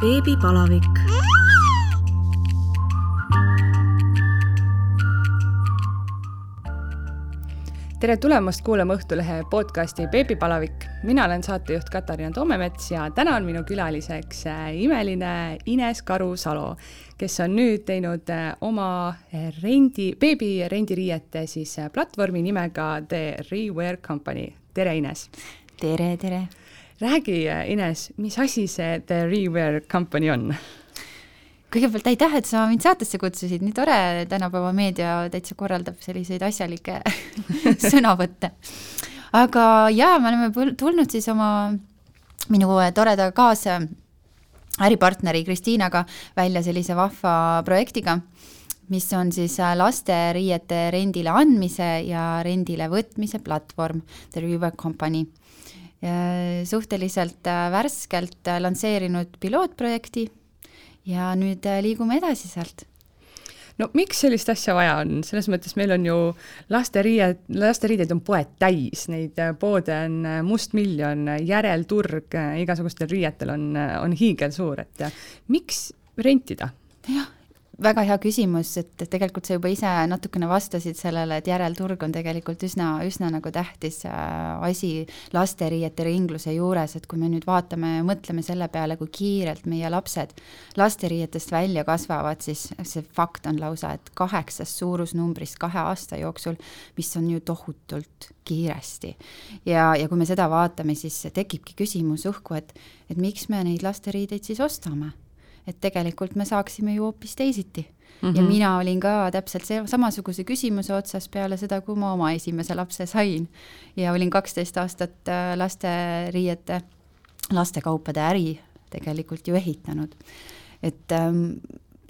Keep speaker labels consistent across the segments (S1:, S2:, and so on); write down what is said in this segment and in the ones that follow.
S1: beebipalavik. tere tulemast kuulama Õhtulehe podcasti Beebipalavik. mina olen saatejuht Katariina Toomemets ja täna on minu külaliseks äh, imeline Ines Karu-Salo, kes on nüüd teinud äh, oma äh, rendi, beebi rendiriiete siis platvormi nimega The Rewear Company. tere, Ines!
S2: tere, tere!
S1: Räägi, Ines, mis asi see The Rewear Company on?
S2: kõigepealt aitäh, et sa mind saatesse kutsusid, nii tore, tänapäeva meedia täitsa korraldab selliseid asjalikke sõnavõtte. aga jaa, me oleme tulnud siis oma, minu toreda kaasa äripartneri Kristiinaga välja sellise vahva projektiga, mis on siis lasteriiete rendile andmise ja rendile võtmise platvorm, The River Company suhteliselt äh, värskelt äh, lansseerinud pilootprojekti. Ja nüüd äh, liigume edasi sealt.
S1: No miks sellist asja vaja on, selles mõttes meil on ju lasteriied, lasteriideid on poed täis, neid poode on mustmiljon, järelturg igasugustel riietel on, on hiigelsuur, et miks rentida?
S2: jah, väga hea küsimus, et tegelikult sa juba ise natukene vastasid sellele, et järelturg on tegelikult üsna, üsna nagu tähtis äh, asi lasteriiete ringluse juures, et kui me nüüd vaatame ja mõtleme selle peale, kui kiirelt meie lapsed lasteriietest välja kasvavad, siis see fakt on lausa, et kaheksast suurusnumbrist kahe aasta jooksul, mis on ju tohutult kiiresti. ja, ja kui me seda vaatame, siis tekibki küsimus õhku, et, et miks me neid lasteriideid siis ostame et tegelikult me saaksime ju hoopis teisiti mm. -hmm. ja mhm. mina olin ka täpselt see, samasuguse küsimuse otsas peale seda, kui ma oma esimese lapse sain. ja olin kaksteist aastat äh, lasteriiete, lastekaupade äri tegelikult ju ehitanud. et ähm,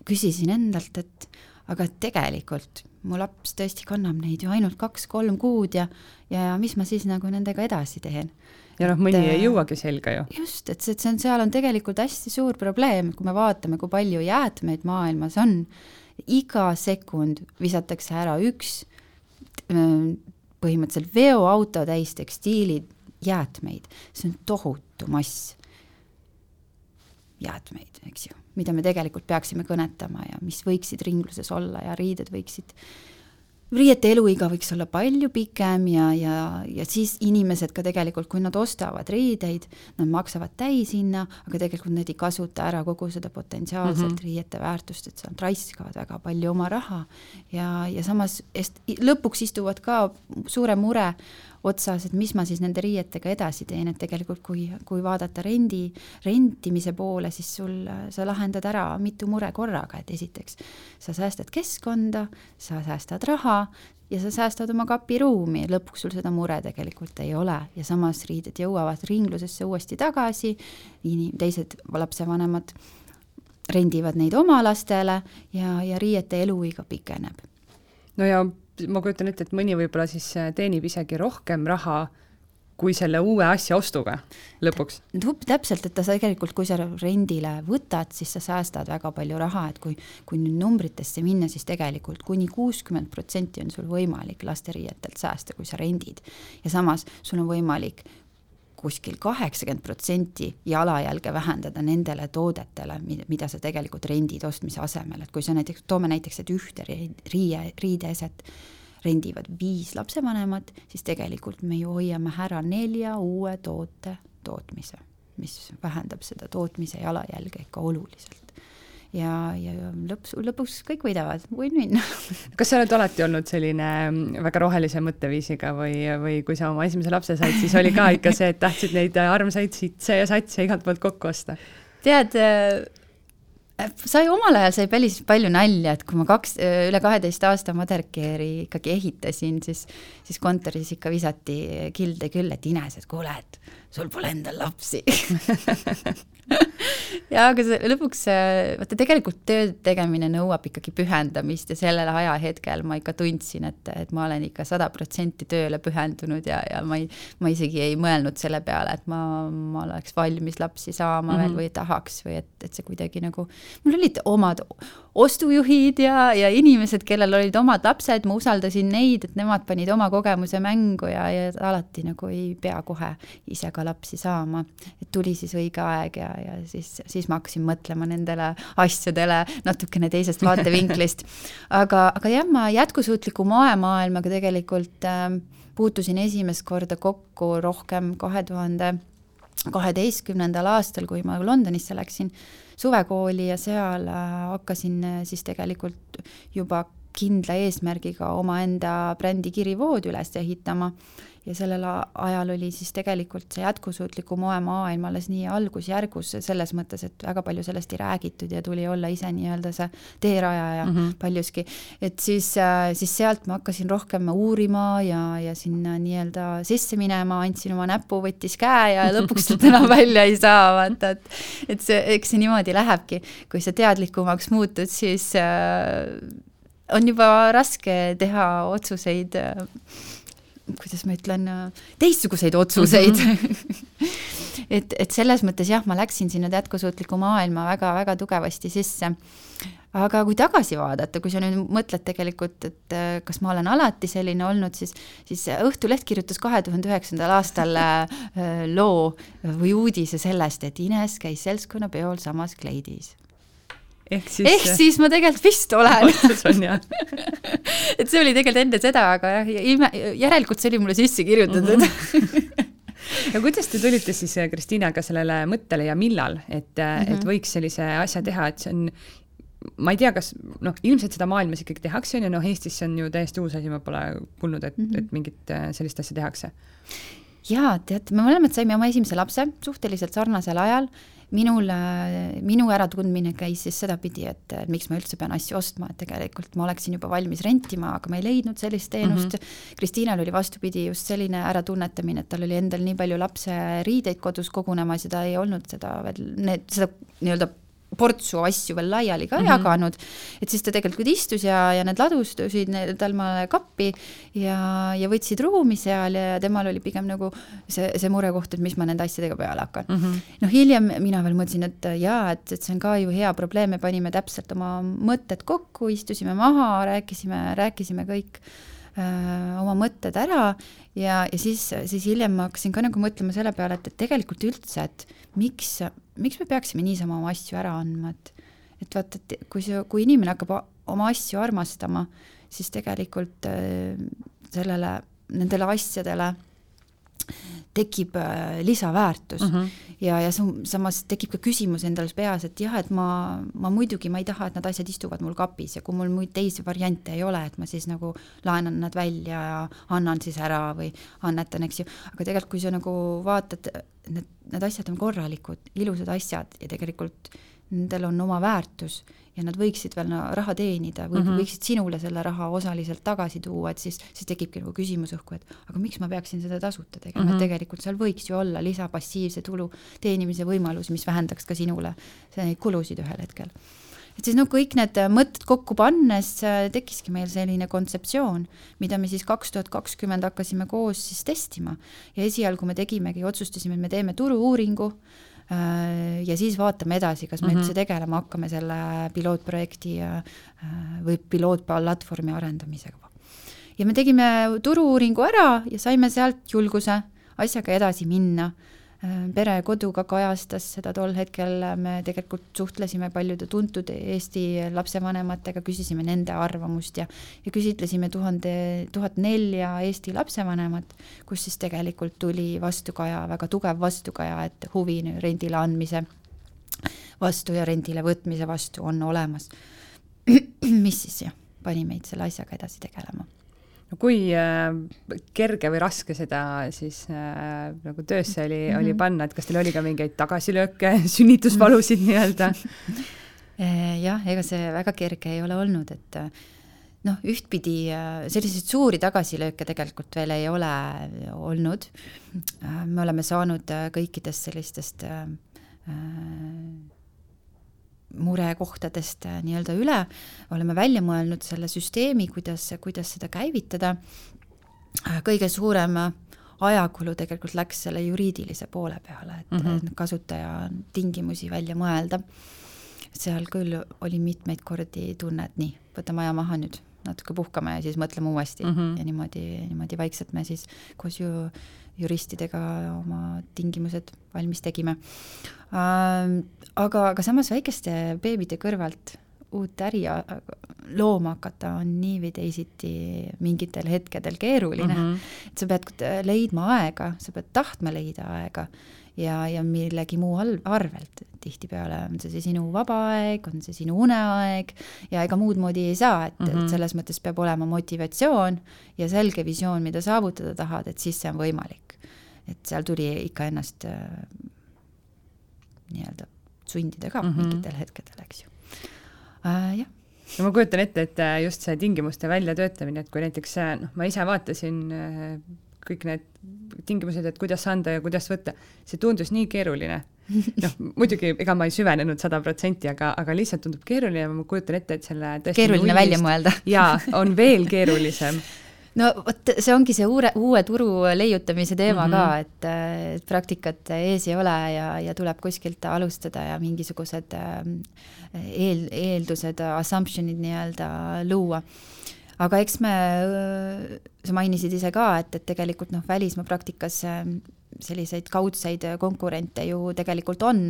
S2: küsisin endalt, et aga tegelikult mu laps tõesti kannab neid ju ainult kaks-kolm kuud ja, ja mis ma siis nagu nendega edasi teen
S1: ja noh, mõni ei jõuagi selga ju.
S2: just, et see, see on, seal on tegelikult hästi suur probleem, kui me vaatame, kui palju jäätmeid maailmas on, iga sekund visatakse ära üks põhimõtteliselt veoauto täis tekstiilid, jäätmeid, see on tohutu mass jäätmeid, eks ju, mida me tegelikult peaksime kõnetama ja mis võiksid ringluses olla ja riided võiksid riiete eluiga võiks olla palju pikem ja, ja, ja siis inimesed ka tegelikult, kui nad ostavad riideid, nad maksavad täishinna, aga tegelikult nad ei kasuta ära kogu seda potentsiaalset mm -hmm. riiete väärtust, et nad raiskavad väga palju oma raha ja, ja samas est, lõpuks istuvad ka suure mure otsas, et mis ma siis nende riietega edasi teen, et tegelikult kui, kui vaadata rendi, rentimise poole, siis sul, sa lahendad ära mitu mure korraga, et esiteks sa säästad keskkonda, sa säästad raha ja sa säästad oma kapiruumi, lõpuks sul seda mure tegelikult ei ole ja samas riided jõuavad ringlusesse uuesti tagasi, teised lapsevanemad rendivad neid oma lastele ja, ja riiete eluiga pikeneb.
S1: no ja ma kujutan ette, et mõni võib-olla siis äh, teenib isegi rohkem raha kui selle uue asja ostuga lõpuks.
S2: täpselt, et ta tegelikult, kui sa rendile võtad, siis sa säästad väga palju raha, et kui, kui nüüd numbritesse minna, siis tegelikult kuni kuuskümmend protsenti on sul võimalik lasteriietelt säästa, kui sa rendid. ja samas sul on võimalik kuskil kaheksakümmend protsenti jalajälge vähendada nendele toodetele, mida sa tegelikult rendid ostmise asemel, et kui sa näiteks, toome näiteks, et ühte riie, riideeset rendivad viis lapsevanemat, siis tegelikult me ju hoiame ära nelja uue toote tootmise, mis vähendab seda tootmise jalajälge ikka oluliselt ja, ja lõps, lõpuks kõik võidavad, win-win
S1: kas sa oled alati olnud selline mm, väga rohelise mõtteviisiga või, või kui sa oma esimese lapse said, siis oli ka ikka see, et tahtsid neid armsaid sitse ja satse igalt poolt kokku osta?
S2: tead äh, sai omal ajal sai päris palju nalja, et kui ma kaks, üle kaheteist aasta Mothercare'i ikkagi ehitasin, siis, siis kontoris ikka visati kilde küll, et Ines, et kuule, et sul pole endal lapsi ja aga see lõpuks, vaata tegelikult töö tegemine nõuab ikkagi pühendamist ja sellel ajahetkel ma ikka tundsin, et, et ma olen ikka sada protsenti tööle pühendunud ja, ja ma ei, ma isegi ei mõelnud selle peale, et ma, ma oleks valmis lapsi saama mm -hmm. veel mhm. või tahaks või et, et see kuidagi nagu mul olid omad ostujuhid ja, ja inimesed, kellel olid omad lapsed, ma usaldasin neid, et nemad panid oma kogemuse mängu ja, ja alati nagu ei pea kohe ise ka lapsi saama. et tuli siis õige aeg ja, ja siis, siis ma hakkasin mõtlema nendele asjadele natukene teisest vaatevinklist. aga, aga jah, ma jätkusuutliku moemaailmaga tegelikult äh, puutusin esimest korda kokku rohkem kahe tuhande kaheteistkümnendal aastal, kui ma Londonisse läksin suvekooli ja seal äh, hakkasin äh, siis tegelikult juba kindla eesmärgiga omaenda brändi Kirivood üles ehitama ja sellel ajal oli siis tegelikult see jätkusuutliku moe maailm alles nii algusjärgus, selles mõttes, et väga palju sellest ei räägitud ja tuli olla ise nii-öelda see teerajaja mm -hmm. paljuski. et siis, äh, siis sealt ma hakkasin rohkem uurima ja, ja sinna nii-öelda sisse minema, andsin oma näpu, võttis käe ja lõpuks sealt enam välja ei saa, vaata, et et see, eks see niimoodi lähebki, kui sa teadlikumaks muutud, siis äh, on juba raske teha otsuseid äh, kuidas ma ütlen, teistsuguseid otsuseid mm. -hmm. et, et selles mõttes jah, ma läksin sinna jätkusuutliku maailma väga-väga tugevasti sisse. aga kui tagasi vaadata, kui sa nüüd mõtled tegelikult, et äh, kas ma olen alati selline olnud, siis, siis Õhtuleht kirjutas kahe tuhande üheksandal aastal äh, loo või uudise sellest, et Ines käis seltskonnapeol samas kleidis ehk siis ehk siis ma tegelikult vist olen.
S1: vastus on jah
S2: et see oli tegelikult enne seda, aga jah, ime, järelikult see oli mulle sisse kirjutatud mm.
S1: -hmm. ja kuidas te tulite siis äh, Kristiinaga sellele mõttele ja millal, et mm, -hmm. et võiks sellise asja teha, et see on ma ei tea, kas noh, ilmselt seda maailmas ikkagi tehakse, on ju, noh, Eestis see on ju täiesti uus asi, ma pole kuulnud, et mm, -hmm. et mingit äh, sellist asja tehakse.
S2: jaa, tead, me mõlemad saime oma esimese lapse suhteliselt sarnasel ajal minul, minu äratundmine käis siis sedapidi, et miks ma üldse pean asju ostma, et tegelikult ma oleksin juba valmis rentima, aga ma ei leidnud sellist teenust mm. -hmm. Kristiinal oli vastupidi just selline äratunnetamine, et tal oli endal nii palju lapse riideid kodus kogunemas ja ta ei olnud seda veel, need, seda nii-öelda portsu asju veel laiali ka mm -hmm. jaganud, et siis ta tegelikult istus ja, ja need ladustusid talle kappi ja, ja võtsid ruumi seal ja temal oli pigem nagu see, see murekoht, et mis ma nende asjadega peale hakkan mm. -hmm. noh, hiljem mina veel mõtlesin, et jaa, et, et see on ka ju hea probleem, me panime täpselt oma mõtted kokku, istusime maha, rääkisime, rääkisime kõik oma mõtted ära ja, ja siis, siis hiljem ma hakkasin ka nagu mõtlema selle peale, et, et tegelikult üldse, et miks miks me peaksime niisama oma asju ära andma, et et vaata, et kui see, kui inimene hakkab oma asju armastama, siis tegelikult äh, sellele, nendele asjadele tekib äh, lisaväärtus mm -hmm. ja, ja samas tekib ka küsimus endal peas, et jah, et ma, ma muidugi, ma ei taha, et need asjad istuvad mul kapis ja kui mul muid teisi variante ei ole, et ma siis nagu laenan nad välja ja annan siis ära või annetan, eks ju, aga tegelikult, kui sa nagu vaatad, need, need asjad on korralikud, ilusad asjad ja tegelikult nendel on oma väärtus ja nad võiksid veel no, raha teenida või mm -hmm. võiksid sinule selle raha osaliselt tagasi tuua, et siis, siis tekibki nagu küsimus õhku, et aga miks ma peaksin seda tasuta tegema mm, -hmm. et mhm. tegelikult seal võiks ju olla lisapassiivse tulu teenimise võimalus, mis vähendaks ka sinule neid kulusid ühel hetkel. et siis noh, kõik need mõtted kokku pannes äh, tekkiski meil selline kontseptsioon, mida me siis kaks tuhat kakskümmend hakkasime koos siis testima ja esialgu me tegimegi, otsustasime, et me teeme turu-uuringu ja siis vaatame edasi, kas me mm -hmm. üldse tegelema hakkame selle pilootprojekti äh, või pilootplatvormi arendamisega. ja me tegime turu-uuringu ära ja saime sealt julguse asjaga edasi minna Äh, pere kodu ka kajastas seda tol hetkel, me tegelikult suhtlesime paljude tuntud Eesti lapsevanematega, küsisime nende arvamust ja ja küsitlesime tuhande, tuhat nelja Eesti lapsevanemat, kus siis tegelikult tuli vastukaja, väga tugev vastukaja, et huvi rendile andmise vastu ja rendile võtmise vastu on olemas. mis siis jah, pani meid selle asjaga edasi tegelema
S1: no kui äh, kerge või raske seda siis äh, nagu töösse oli mm, -hmm. oli panna, et kas teil oli ka mingeid tagasilööke, sünnitusvalusid nii-öelda
S2: äh, jah, ega see väga kerge ei ole olnud, et äh, noh, ühtpidi äh, selliseid suuri tagasilööke tegelikult veel ei ole olnud. me oleme saanud kõikidest sellistest murekohtadest äh, nii-öelda üle, oleme välja mõelnud selle süsteemi, kuidas, kuidas seda käivitada. Äh, kõige suurem ajakulu tegelikult läks selle juriidilise poole peale, et mm -hmm. kasutaja tingimusi välja mõelda. seal küll oli mitmeid kordi tunne, et nii, võtame aja maha nüüd, natuke puhkame ja siis mõtleme uuesti mm -hmm. ja niimoodi, niimoodi vaikselt me siis koos ju juristidega oma tingimused valmis tegime aga, aga samas väikeste beebide kõrvalt uut äri looma hakata on nii või teisiti mingitel hetkedel keeruline mm. -hmm. et sa pead leidma aega, sa pead tahtma leida aega ja, ja millegi muu arvelt. tihtipeale on see, see sinu vaba aeg, on see sinu uneaeg ja ega muud moodi ei saa, et mm, -hmm. et selles mõttes peab olema motivatsioon ja selge visioon, mida saavutada tahad, et siis see on võimalik. et seal tuli ikka ennast äh, nii-öelda sundida ka mm -hmm. mingitel hetkedel, eks ju äh,. jah
S1: no ma kujutan ette, et äh, just see tingimuste väljatöötamine, et kui näiteks äh, noh, ma ise vaatasin äh, kõik need tingimused, et kuidas anda ja kuidas võtta, see tundus nii keeruline. noh, muidugi ega ma ei süvenenud sada protsenti, aga, aga lihtsalt tundub keeruline ja ma kujutan ette, et selle
S2: keeruline nullist, välja mõelda
S1: jaa, on veel keerulisem
S2: no vot, see ongi see uue, uue turu leiutamise teema mm -hmm. ka, et, et praktikat ees ei ole ja, ja tuleb kuskilt alustada ja mingisugused eel, eeldused, assumption'id nii-öelda luua aga eks me, sa mainisid ise ka, et, et tegelikult noh, välismaa praktikas selliseid kaudseid konkurente ju tegelikult on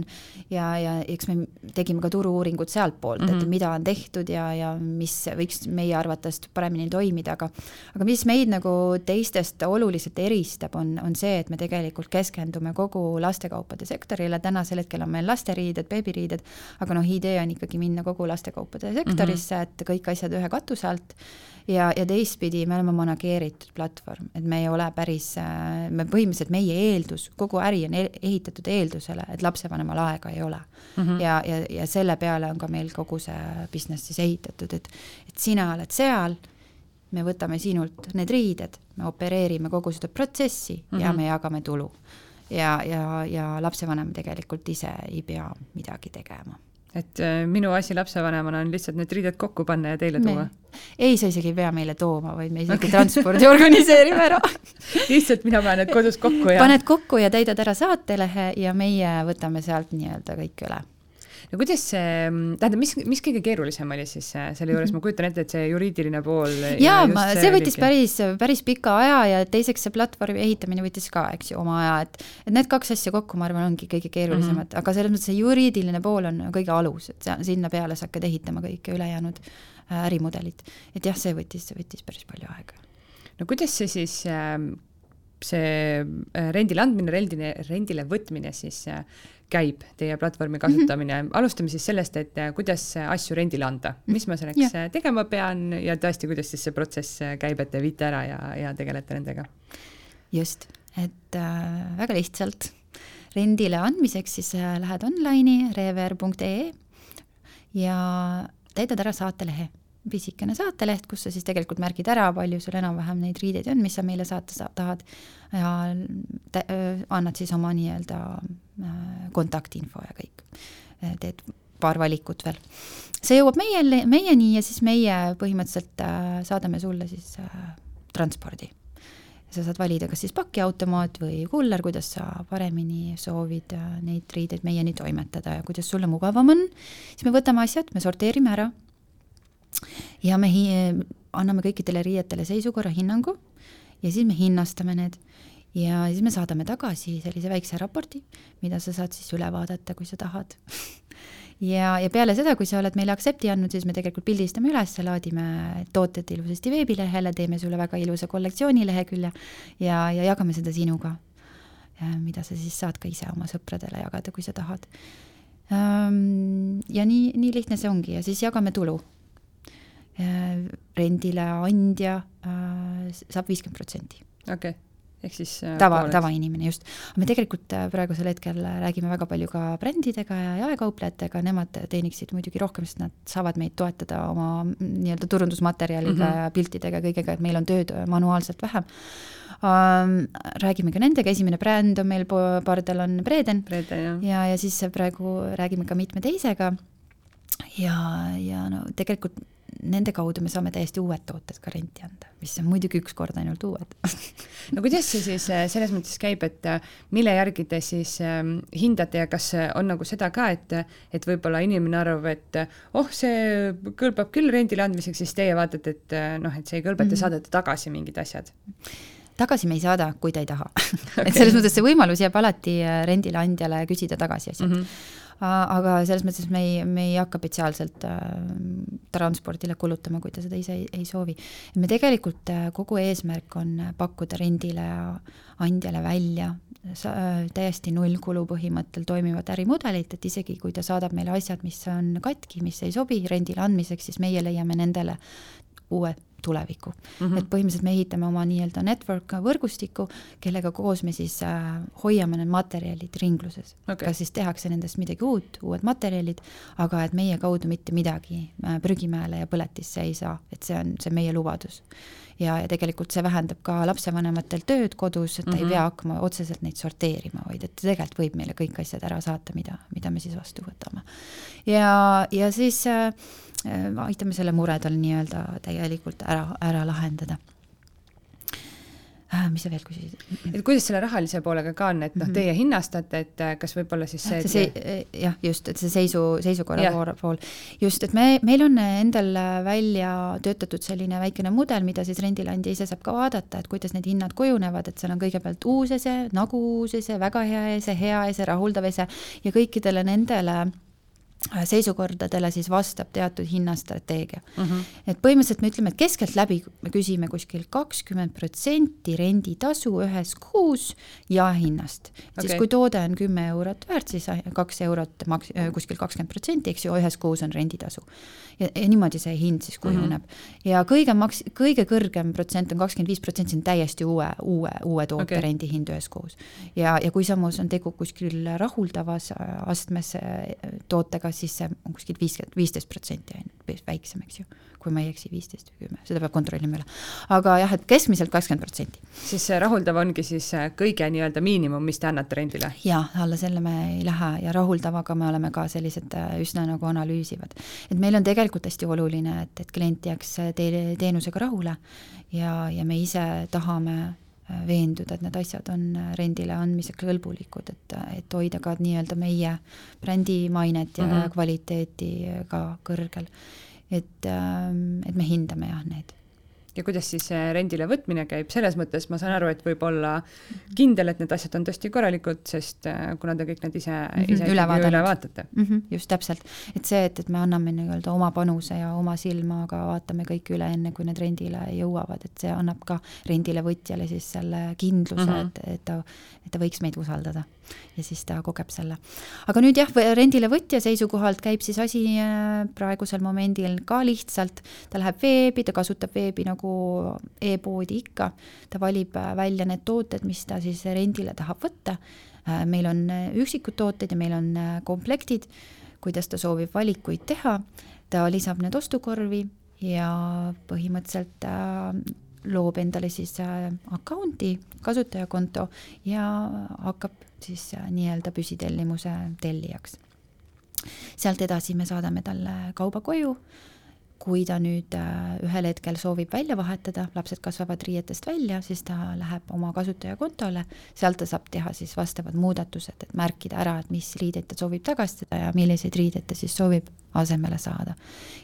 S2: ja, ja eks me tegime ka turu-uuringut sealtpoolt mm, -hmm. et mhm. mida on tehtud ja, ja mis võiks meie arvates paremini toimida, aga aga mis meid nagu teistest oluliselt eristab, on, on see, et me tegelikult keskendume kogu lastekaupade sektorile, tänasel hetkel on meil lasteriided, beebiriided, aga noh, idee on ikkagi minna kogu lastekaupade sektorisse mm, -hmm. et kõik asjad ühe katuse alt ja, ja teistpidi me oleme manageeritud platvorm, et me ei ole päris, äh, me põhimõtteliselt meie eeldus, kogu äri on e-, ehitatud eeldusele, et lapsevanemal aega ei ole mm. -hmm. ja, ja, ja selle peale on ka meil kogu see business siis ehitatud, et, et sina oled seal, me võtame sinult need riided, me opereerime kogu seda protsessi mm -hmm. ja mhm. me jagame tulu. ja, ja, ja lapsevanem tegelikult ise ei pea midagi tegema
S1: et äh, minu asi lapsevanemana on lihtsalt need riided kokku panna ja teile tuua?
S2: ei, sa isegi ei pea meile tooma, vaid me isegi okay. transpordi organiseerime ära
S1: lihtsalt mina panen need kodus kokku ja
S2: paned kokku ja täidad ära saatelehe ja meie võtame sealt nii-öelda kõik üle
S1: no kuidas see, tähendab, mis, mis kõige keerulisem oli siis äh, selle juures, ma kujutan ette, et see juriidiline pool.
S2: jaa, ma, see võttis oligi. päris, päris pika aja ja teiseks see platvormi ehitamine võttis ka, eks ju, oma aja, et et need kaks asja kokku, ma arvan, ongi kõige keerulisemad mm, -hmm. aga selles mõttes see juriidiline pool on kõige alus, et sa, sinna peale sa hakkad ehitama kõike ülejäänud äh, ärimudelit. et jah, see võttis, see võttis päris palju aega.
S1: no kuidas see siis ähm, see äh, rendile andmine, rendile, rendile võtmine siis käib teie platvormi kasutamine mm, -hmm. alustame siis sellest, et äh, kuidas asju rendile anda, mis ma selleks ja. Äh, tegema pean ja tõesti, kuidas siis see protsess äh, käib, et te viite ära ja, ja tegelete nendega?
S2: just, et äh, väga lihtsalt rendile andmiseks siis äh, lähed online'i rever.ee ja täidad ära saatelehe pisikene saateleht, kus sa siis tegelikult märgid ära, palju sul enam-vähem neid riideid on, mis sa meile saata sa tahad ja annad siis oma nii-öelda kontaktinfo ja kõik. teed paar valikut veel. see jõuab meie, meieni ja siis meie põhimõtteliselt saadame sulle siis transpordi. sa saad valida, kas siis pakiautomaat või kuller, kuidas sa paremini soovid neid riideid meieni toimetada ja kuidas sulle mugavam on, siis me võtame asjad, me sorteerime ära ja me anname kõikidele riietele seisukorra hinnangu ja siis me hinnastame need ja siis me saadame tagasi sellise väikse raporti, mida sa saad siis üle vaadata, kui sa tahad ja, ja peale seda, kui sa oled meile accept'i andnud, siis me tegelikult pildistame üles, laadime tooted ilusasti veebilehele, teeme sulle väga ilusa kollektsiooni lehekülje ja, ja jagame seda sinuga. mida sa siis saad ka ise oma sõpradele jagada, kui sa tahad. ja nii, nii lihtne see ongi ja siis jagame tulu rendile andja äh, saab viiskümmend protsenti.
S1: okei okay ehk siis
S2: äh, tava, tavainimene just. me tegelikult praegusel hetkel räägime väga palju ka brändidega ja jaekauplejatega, nemad teeniksid muidugi rohkem, sest nad saavad meid toetada oma nii-öelda turundusmaterjaliga mm -hmm. ja piltidega, kõigega, et meil on tööd manuaalselt vähem um,. räägime ka nendega, esimene bränd on meil pardal, on Breden.
S1: ja,
S2: ja, ja siis praegu räägime ka mitme teisega. ja, ja no tegelikult nende kaudu me saame täiesti uued tooted ka renti anda, mis on muidugi ükskord ainult uued
S1: no kuidas see siis äh, selles mõttes käib, et äh, mille järgi te siis ähm, hindate ja kas on nagu seda ka, et, et võib-olla inimene arvab, et oh, see kõlbab küll rendile andmiseks, siis teie vaatate, et noh, et see ei kõlba, et te -hmm. saadate tagasi mingid asjad?
S2: tagasi me ei saada, kui ta ei taha okay. et selles mõttes see võimalus jääb alati rendile andjale küsida tagasi asjad mm. -hmm aga selles mõttes me ei, me ei hakka spetsiaalselt äh, transpordile kulutama, kui ta seda ise ei, ei soovi. me tegelikult äh, kogu eesmärk on pakkuda rendile andjale välja sa, äh, täiesti nullkulu põhimõttel toimivat ärimudelit, et isegi kui ta saadab meile asjad, mis on katki, mis ei sobi rendile andmiseks, siis meie leiame nendele uue tulevikku mm. -hmm. et põhimõtteliselt me ehitame oma nii-öelda network võrgustiku, kellega koos me siis äh, hoiame need materjalid ringluses okay.. kas siis tehakse nendest midagi uut, uued materjalid, aga et meie kaudu mitte midagi äh, prügimäele ja põletisse ei saa, et see on, see on meie lubadus. ja, ja tegelikult see vähendab ka lapsevanematel tööd kodus, et ta mm -hmm. ei mhm. pea hakkama otseselt neid sorteerima, vaid et tegelikult võib meile kõik asjad ära saata, mida, mida me siis vastu võtame. ja, ja siis äh, Äh, aitame selle mure tal nii-öelda täielikult ära, ära lahendada. Äh, mis sa veel küsisid?
S1: et kuidas selle rahalise poolega ka on, et noh, teie hinnastate, et äh, kas võib-olla siis see,
S2: see, see jah, just, et see seisu, seisukorra poole pool, just, et me, meil on endal välja töötatud selline väikene mudel, mida siis rendileandja ise saab ka vaadata, et kuidas need hinnad kujunevad, et seal on kõigepealt uus ese, nagu uus ese, väga hea ese, hea ese, rahuldav ese ja kõikidele nendele seisukordadele siis vastab teatud hinnastrateegia mm. -hmm. et põhimõtteliselt me ütleme, et keskeltläbi me küsime kuskil kakskümmend protsenti renditasu ühes kuus jaehinnast okay.. siis kui toode on kümme eurot väärt, siis kaks eurot maks-, kuskil kakskümmend protsenti, eks ju, ühes kuus on renditasu. ja, ja niimoodi see hind siis kujuneb mm. -hmm. ja kõige maks-, kõige kõrgem protsent on kakskümmend viis protsenti, see on täiesti uue, uue, uue toote okay. rendihind ühes kuus. ja, ja kui samas on tegu kuskil rahuldavas astmes tootega, siis see on kuskil viiskümmend, viisteist protsenti ainult, väiksem, eks ju. kui ma ei eksi, viisteist või kümme, seda peab kontrollima üle. aga jah, et keskmiselt kakskümmend protsenti.
S1: siis see rahuldav ongi siis äh, kõige nii-öelda miinimum, mis te annate rendile?
S2: jaa, alla selle me ei lähe ja rahuldavaga me oleme ka sellised äh, üsna nagu analüüsivad. et meil on tegelikult hästi oluline, et, et klient jääks äh, te teenusega rahule ja, ja me ise tahame veenduda, et need asjad on rendile andmiseks kõlbulikud, et, et hoida ka nii-öelda meie brändi mainet ja mm -hmm. kvaliteeti ka kõrgel. et, ähm, et me hindame jah neid
S1: ja kuidas siis rendile võtmine käib, selles mõttes ma saan aru, et võib olla kindel, et need asjad on tõesti korralikud, sest äh, kuna te kõik need ise mm, -hmm, ise üle, üle vaatate
S2: mm. -hmm, just täpselt, et see, et, et me anname nii-öelda oma panuse ja oma silmaga vaatame kõik üle, enne kui need rendile jõuavad, et see annab ka rendile võtjale siis selle kindluse mm, -hmm. et, et ta, et ta võiks meid usaldada ja siis ta kogeb selle. aga nüüd jah, rendile võtja seisukohalt käib siis asi äh, praegusel momendil ka lihtsalt, ta läheb veebi, ta kasutab veebi nagu e-poodi ikka, ta valib äh, välja need tooted, mis ta siis rendile tahab võtta, äh, meil on üksikud tooted ja meil on komplektid, kuidas ta soovib valikuid teha, ta lisab need ostukorvi ja põhimõtteliselt loob endale siis account'i, kasutajakonto ja hakkab siis äh, nii-öelda püsitellimuse tellijaks. sealt edasi me saadame talle kauba koju, kui ta nüüd äh, ühel hetkel soovib välja vahetada, lapsed kasvavad riietest välja, siis ta läheb oma kasutajakontole, sealt ta saab teha siis vastavad muudatused, et märkida ära, et mis riideid ta soovib tagastada ja milliseid riideid ta siis soovib asemele saada.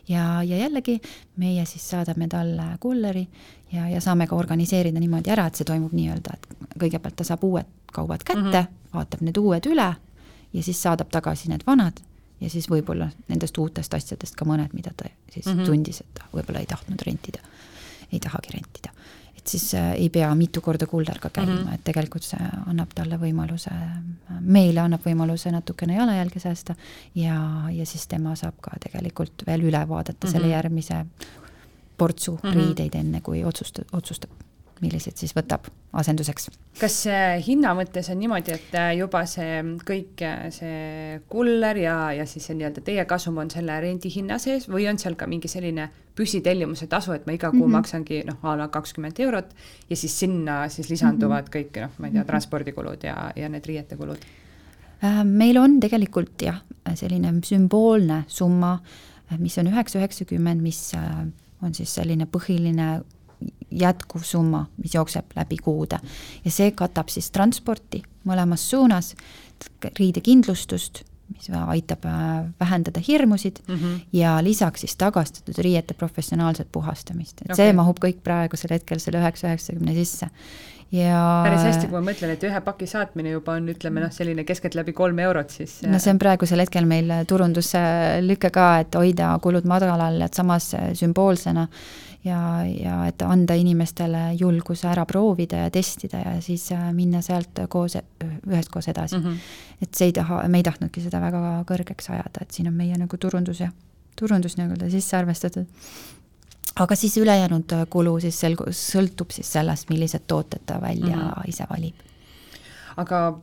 S2: ja, ja jällegi meie siis saadame talle kulleri ja, ja saame ka organiseerida niimoodi ära, et see toimub nii-öelda, et kõigepealt ta saab uued kaubad kätte mm, -hmm. vaatab need uued üle ja siis saadab tagasi need vanad ja siis võib-olla nendest uutest asjadest ka mõned, mida ta siis mm -hmm. tundis, et ta võib-olla ei tahtnud rentida, ei tahagi rentida. et siis äh, ei pea mitu korda kullerga käima mm, -hmm. et tegelikult see annab talle võimaluse, meile annab võimaluse natukene jalajälge säästa ja, ja siis tema saab ka tegelikult veel üle vaadata mm -hmm. selle järgmise portsu mm -hmm. riideid, enne kui otsusta-, otsustab millised siis võtab asenduseks.
S1: kas hinna mõttes on niimoodi, et äh, juba see kõik, äh, see kuller ja, ja siis see nii-öelda teie kasum on selle rendihinna sees või on seal ka mingi selline püsitellimuse tasu, et ma iga kuu mm -hmm. maksangi noh, a la kakskümmend eurot ja siis sinna siis lisanduvad mm -hmm. kõik noh, ma ei tea, transpordikulud ja, ja need riietekulud?
S2: Äh, meil on tegelikult jah, selline sümboolne summa mis on üheksa üheksakümmend, mis on siis selline põhiline jätkuv summa, mis jookseb läbi kuude. ja see katab siis transporti mõlemas suunas, riidekindlustust, mis aitab äh, vähendada hirmusid mm -hmm. ja lisaks siis tagastatud riiete professionaalset puhastamist, et okay. see mahub kõik praegusel hetkel selle üheksa üheksakümne sisse
S1: ja päris hästi, kui ma mõtlen, et ühe paki saatmine juba on, ütleme noh, selline keskeltläbi kolm eurot, siis
S2: no see on praegusel hetkel meil turunduslüke ka, et hoida kulud madalal, et samas sümboolsena ja, ja et anda inimestele julguse ära proovida ja testida ja siis äh, minna sealt koos, üheskoos edasi mm. -hmm. et see ei taha, me ei tahtnudki seda väga kõrgeks ajada, et siin on meie nagu turundus ja turundus nii-öelda sisse arvestatud. aga siis ülejäänud kulu siis selgu-, sõltub siis sellest, millised tooted ta välja mm -hmm. ise valib.
S1: aga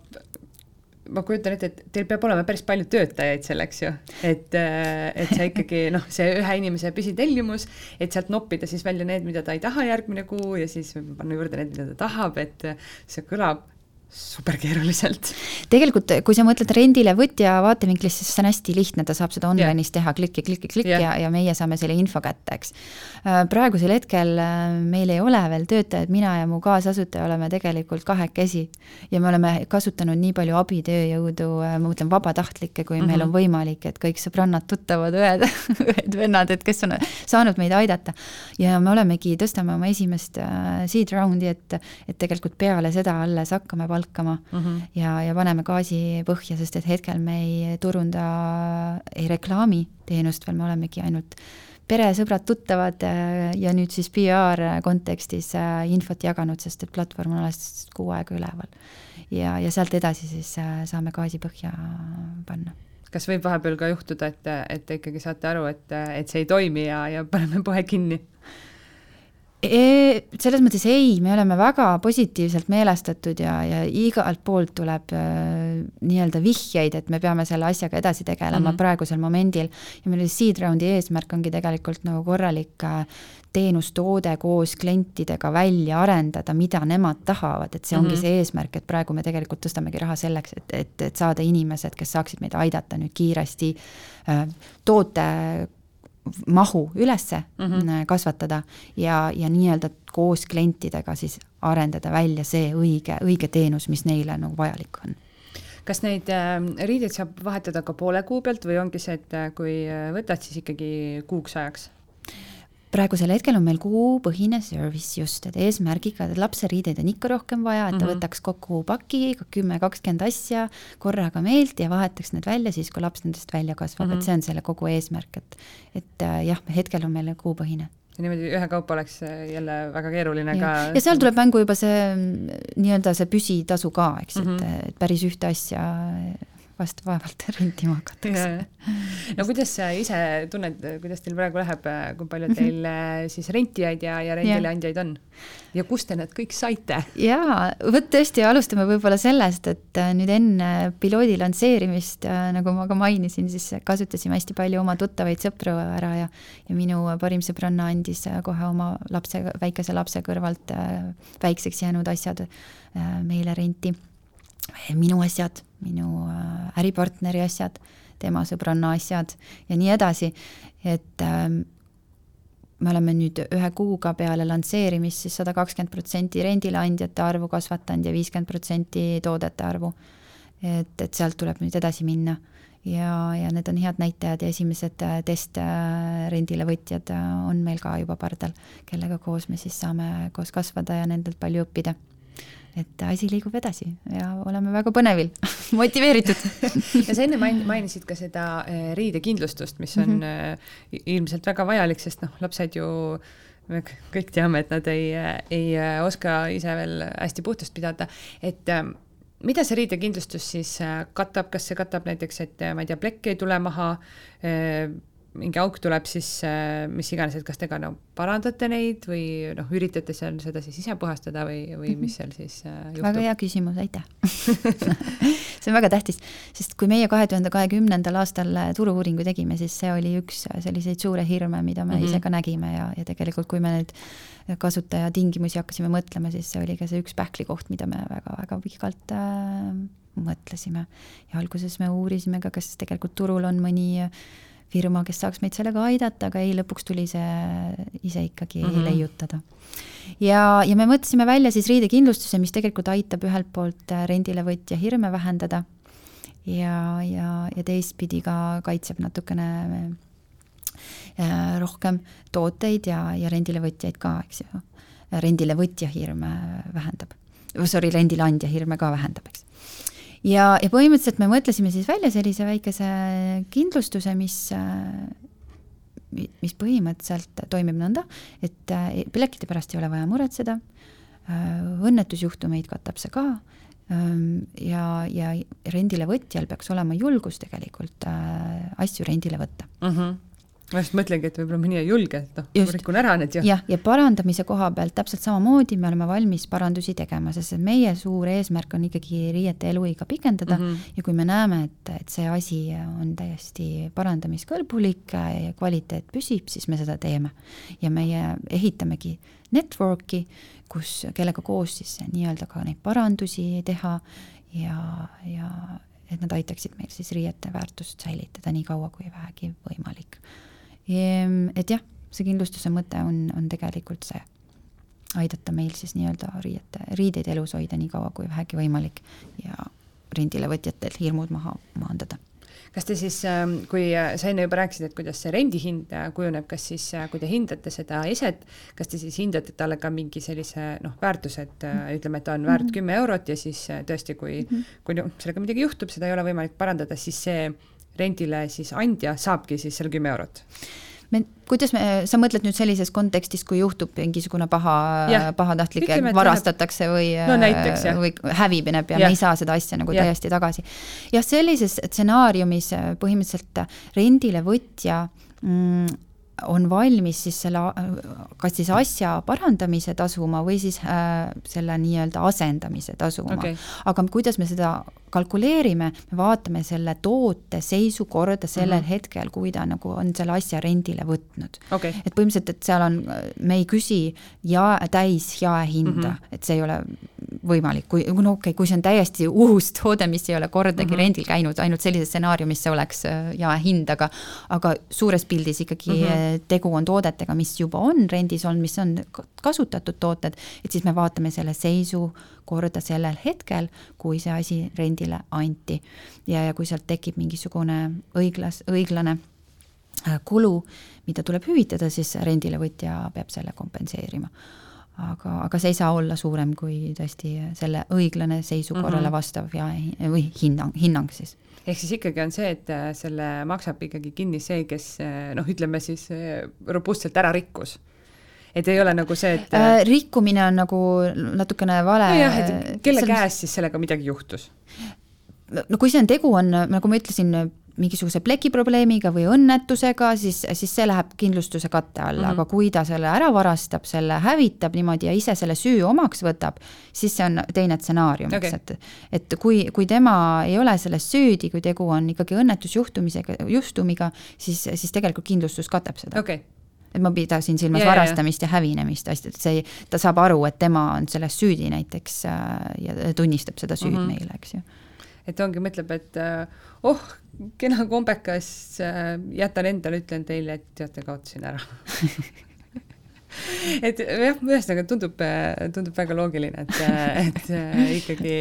S1: ma kujutan ette, et teil peab olema päris palju töötajaid selleks ju, et, äh, et see ikkagi noh, see ühe inimese püsitellimus, et sealt noppida siis välja need, mida ta ei taha järgmine kuu ja siis panna juurde need, mida ta tahab, et see kõlab super keeruliselt.
S2: tegelikult, kui sa mõtled rendile võtja vaatevinklist, siis see on hästi lihtne, ta saab seda online'is yeah. teha klikki, klikki, klikk yeah. ja, ja meie saame selle info kätte, eks. Äh, praegusel hetkel äh, meil ei ole veel töötajaid, mina ja mu kaasasutaja oleme tegelikult kahekesi ja me oleme kasutanud nii palju abitööjõudu, äh, ma mõtlen vabatahtlikke, kui mm -hmm. meil on mhm. võimalik, et kõik sõbrannad, tuttavad, õed õed-vennad, et kes on saanud meid aidata. ja me olemegi, tõstame oma esimest seed round'i, et, et tegelikult peale seda alles hakkame palkama mm -hmm. ja, ja paneme gaasi põhja, sest et hetkel me ei turunda, ei reklaami teenust veel, me olemegi ainult peresõbrad-tuttavad äh, ja nüüd siis PR kontekstis äh, infot jaganud, sest et platvorm on alles kuu aega üleval. ja, ja sealt edasi siis äh, saame gaasi põhja panna
S1: kas võib vahepeal ka juhtuda, et, et te ikkagi saate aru, et, et see ei toimi ja, ja paneme poe kinni?
S2: E, selles mõttes ei, me oleme väga positiivselt meelestatud ja, ja igalt poolt tuleb äh, nii-öelda vihjeid, et me peame selle asjaga edasi tegelema mm -hmm. praegusel momendil. ja meil seed round'i eesmärk ongi tegelikult nagu korralik äh, teenustoode koos klientidega välja arendada, mida nemad tahavad, et see ongi mm -hmm. see eesmärk, et praegu me tegelikult tõstamegi raha selleks, et, et, et saada inimesed, kes saaksid meid aidata nüüd kiiresti äh, toote mahu ülesse mm -hmm. kasvatada ja, ja nii-öelda koos klientidega siis arendada välja see õige, õige teenus, mis neile nagu vajalik on
S1: kas neid äh, riideid saab vahetada ka poole kuu pealt või ongi see, et äh, kui äh, võtad, siis ikkagi kuuks ajaks?
S2: Praegusel hetkel on meil kuupõhine service just, et eesmärgiga, et lapseriideid on ikka rohkem vaja, et ta mm -hmm. võtaks kokku paki, kümme, kakskümmend asja korraga meilt ja vahetaks need välja siis, kui laps nendest välja kasvab mm, -hmm. et mhm. see on selle kogu eesmärk, et, et äh, jah, hetkel on meil kuupõhine
S1: ja niimoodi ühekaupa oleks äh, jälle väga keeruline ja. ka.
S2: ja seal tuleb mängu juba see nii-öelda see püsitasu ka, eks mm, -hmm. et, mhm. et päris ühte asja vast vaevalt rentima hakatakse.
S1: no kuidas sa ise tunned, kuidas teil praegu läheb, kui palju teil mm -hmm. siis rentijaid ja, ja rendileandjaid on? ja kust te need kõik saite?
S2: jaa, vot tõesti, alustame võib-olla sellest, et äh, nüüd enne piloodi lansseerimist, äh, nagu ma ka mainisin, siis kasutasime hästi palju oma tuttavaid sõpru ära ja ja minu parim sõbranna andis kohe oma lapse, väikese lapse kõrvalt väikseks jäänud asjad meile renti minu asjad, minu äh, äripartneri asjad, tema sõbranna asjad ja nii edasi, et ähm, me oleme nüüd ühe kuuga peale lansseerimist siis sada kakskümmend protsenti rendileandjate arvu kasvatanud ja viiskümmend protsenti toodete arvu. et, et sealt tuleb nüüd edasi minna. Ja, ja need on head näitajad ja esimesed äh, testrendile äh, võtjad on meil ka juba pardal, kellega koos me siis saame koos kasvada ja nendelt palju õppida et asi liigub edasi ja oleme väga põnevil motiveeritud
S1: ja sa enne main-, mainisid ka seda äh, riidekindlustust, mis on mm -hmm. ilmselt väga vajalik, sest noh, lapsed ju me kõik teame, et nad ei, ei oska ise veel hästi puhtust pidada, et mida see riidekindlustus siis katab, kas see katab näiteks, et ma ei tea, plekk ei tule maha, mingi auk tuleb, siis äh, mis iganes, et kas te ka no parandate neid või noh, üritate seal seda siis ise puhastada või, või mis seal siis äh, juhtub?
S2: väga hea küsimus, aitäh see on väga tähtis, sest kui meie kahe tuhande kahekümnendal aastal äh, turu-uuringu tegime, siis see oli üks selliseid suure hirme, mida me mm -hmm. ise ka nägime ja, ja tegelikult, kui me nüüd kasutajatingimusi hakkasime mõtlema, siis see oli ka see üks pähklikoht, mida me väga-väga pikalt äh, mõtlesime. ja alguses me uurisime ka, kas tegelikult turul on mõni äh, firma, kes saaks meid sellega aidata, aga ei, lõpuks tuli see ise ikkagi mm -hmm. leiutada. ja, ja me mõtlesime välja siis riidekindlustuse, mis tegelikult aitab ühelt poolt rendilevõtja hirme vähendada ja, ja, ja teistpidi ka kaitseb natukene äh, rohkem tooteid ja, ja rendilevõtjaid ka, eks ju. rendilevõtja hirme vähendab, sorry, rendileandja hirme ka vähendab, eks ja, ja põhimõtteliselt me mõtlesime siis välja sellise väikese kindlustuse, mis mis põhimõtteliselt toimib nõnda, et äh, pilekite pärast ei ole vaja muretseda, äh, õnnetusjuhtumeid katab see ka ähm, ja, ja rendilevõtjal peaks olema julgus tegelikult äh, asju rendile võtta mm.
S1: -hmm ma just mõtlengi, et võib-olla mõni ei julge, et noh, ma rikun ära need
S2: ju. jah, ja parandamise koha pealt täpselt samamoodi me oleme valmis parandusi tegema, sest et meie suur eesmärk on ikkagi riiete eluiga pikendada mm -hmm. ja kui me näeme, et, et see asi on täiesti parandamiskõlbulik ja kvaliteet püsib, siis me seda teeme. ja meie ehitamegi network'i, kus, kellega koos siis nii-öelda ka neid parandusi teha ja, ja et nad aitaksid meil siis riiete väärtust säilitada nii kaua kui vähegi võimalik et jah, see kindlustuse mõte on, on tegelikult see, aidata meil siis nii-öelda riiete, riideid elus hoida nii kaua kui vähegi võimalik ja rendilevõtjatel hirmud maha maandada
S1: kas te siis, ähm, kui äh, sa enne juba rääkisid, et kuidas see rendihind äh, kujuneb, kas siis, äh, kui te hindate seda eset, kas te siis hindate talle ka mingi sellise noh, väärtuse, et mm. ütleme, et ta on väärt mhm. kümme eurot ja siis tõesti, kui mm, -hmm. kui noh, sellega midagi juhtub, seda ei ole võimalik parandada, siis see rendile siis andja saabki siis selle kümme eurot.
S2: Me, kuidas me, sa mõtled nüüd sellises kontekstis, kui juhtub mingisugune paha, pahatahtlik, varastatakse või
S1: no, näiteks,
S2: või hävib ja me ei saa seda asja nagu ja. täiesti tagasi. jah, sellises stsenaariumis põhimõtteliselt rendilevõtja mm, on valmis siis selle, kas siis asja parandamise tasuma või siis äh, selle nii-öelda asendamise tasuma. Okay.. aga kuidas me seda kalkuleerime, me vaatame selle toote seisukorda sellel mm -hmm. hetkel, kui ta nagu on selle asja rendile võtnud
S1: okay..
S2: et põhimõtteliselt, et seal on, me ei küsi ja täis jaehinda mm, -hmm. et see ei ole võimalik, kui, no okei okay,, kui see on täiesti uus toode, mis ei ole kordagi mm -hmm. rendil käinud, ainult sellises stsenaariumis see oleks äh, jaehind, aga aga suures pildis ikkagi mm -hmm. tegu on toodetega, mis juba on rendis olnud, mis on kasutatud tooted, et siis me vaatame selle seisu korda sellel hetkel, kui see asi rendile anti. ja, ja kui sealt tekib mingisugune õiglas, õiglane äh, kulu, mida tuleb hüvitada, siis rendilevõtja peab selle kompenseerima aga, aga see ei saa olla suurem kui tõesti selle õiglane seisukorrale mm -hmm. vastav ja, või hinnang, hinnang siis
S1: ehk siis ikkagi on see, et äh, selle maksab ikkagi kinni see, kes äh, noh, ütleme siis robustselt ära rikkus et ei ole nagu see, et
S2: äh, rikkumine on nagu natukene vale
S1: nojah, et kelle selles... käes siis sellega midagi juhtus?
S2: no kui see on tegu, on, nagu ma ütlesin, mingisuguse plekiprobleemiga või õnnetusega, siis, siis see läheb kindlustuse katte alla mm, -hmm. aga kui ta selle ära varastab, selle hävitab niimoodi ja ise selle süü omaks võtab, siis see on teine stsenaarium okay., eks, et et kui, kui tema ei ole selles süüdi, kui tegu on ikkagi õnnetusjuhtumisega, juhtumiga, siis, siis tegelikult kindlustus katab seda
S1: okay
S2: et ma pidasin silmas yeah, varastamist yeah. ja hävinemist, et see, ta saab aru, et tema on selles süüdi näiteks äh, ja tunnistab seda süüd mm -hmm. meile, eks ju.
S1: et ongi, mõtleb, et äh, oh, kena kombekas, äh, jätan endale, ütlen teile, et teate, kaotasin ära et jah, ühesõnaga tundub, tundub väga loogiline, et, et ikkagi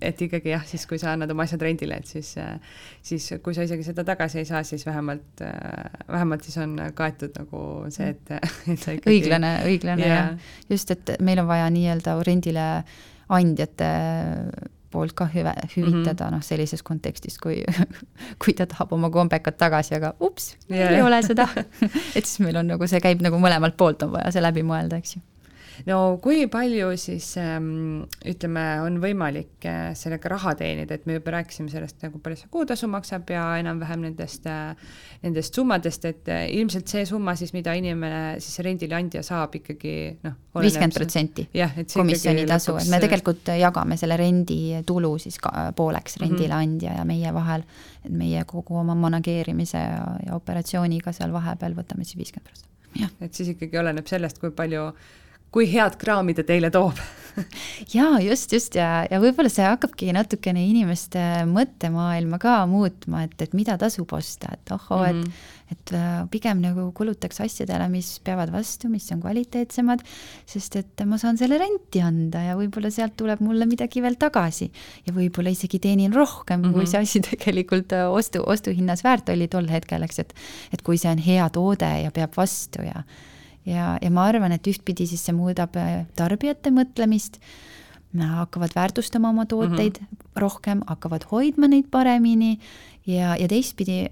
S1: et ikkagi jah, siis kui sa annad oma asjad rendile, et siis, siis kui sa isegi seda tagasi ei saa, siis vähemalt, vähemalt siis on kaetud nagu see, et, et sa
S2: ikkagi õiglane, õiglane yeah. ja just, et meil on vaja nii-öelda rendile andjate poolt ka hüve, hüvitada mm -hmm. noh, sellises kontekstis, kui kui ta tahab oma kombekat tagasi, aga ups yeah., ei ole seda et siis meil on nagu see käib nagu mõlemalt poolt on vaja see läbi mõelda, eks ju
S1: no kui palju siis ähm, ütleme, on võimalik äh, sellega raha teenida, et me juba rääkisime sellest, nagu palju see kuutasu maksab ja enam-vähem nendest äh,, nendest summadest, et äh, ilmselt see summa siis, mida inimene siis rendileandja saab ikkagi noh,
S2: viiskümmend protsenti komisjonitasu, et me tegelikult jagame selle renditulu siis ka pooleks mhm. rendileandja mm -hmm. ja meie vahel, et meie kogu oma manageerimise ja, ja operatsiooniga seal vahepeal võtame siis viiskümmend protsenti.
S1: et siis ikkagi oleneb sellest, kui palju kui head kraami ta teile toob
S2: jaa, just, just ja, ja võib-olla see hakkabki natukene inimeste mõttemaailma ka muutma, et, et mida tasub osta, et ohoo mm, -hmm. et mhm. et äh, pigem nagu kulutaks asjadele, mis peavad vastu, mis on kvaliteetsemad, sest et ma saan selle renti anda ja võib-olla sealt tuleb mulle midagi veel tagasi. ja võib-olla isegi teenin rohkem mm, -hmm. kui mhm. see asi tegelikult äh, ostu, ostuhinnas väärt oli tol hetkel, eks, et et kui see on hea toode ja peab vastu ja ja, ja ma arvan, et ühtpidi siis see muudab äh, tarbijate mõtlemist, hakkavad väärtustama oma tooteid mm -hmm. rohkem, hakkavad hoidma neid paremini ja, ja teistpidi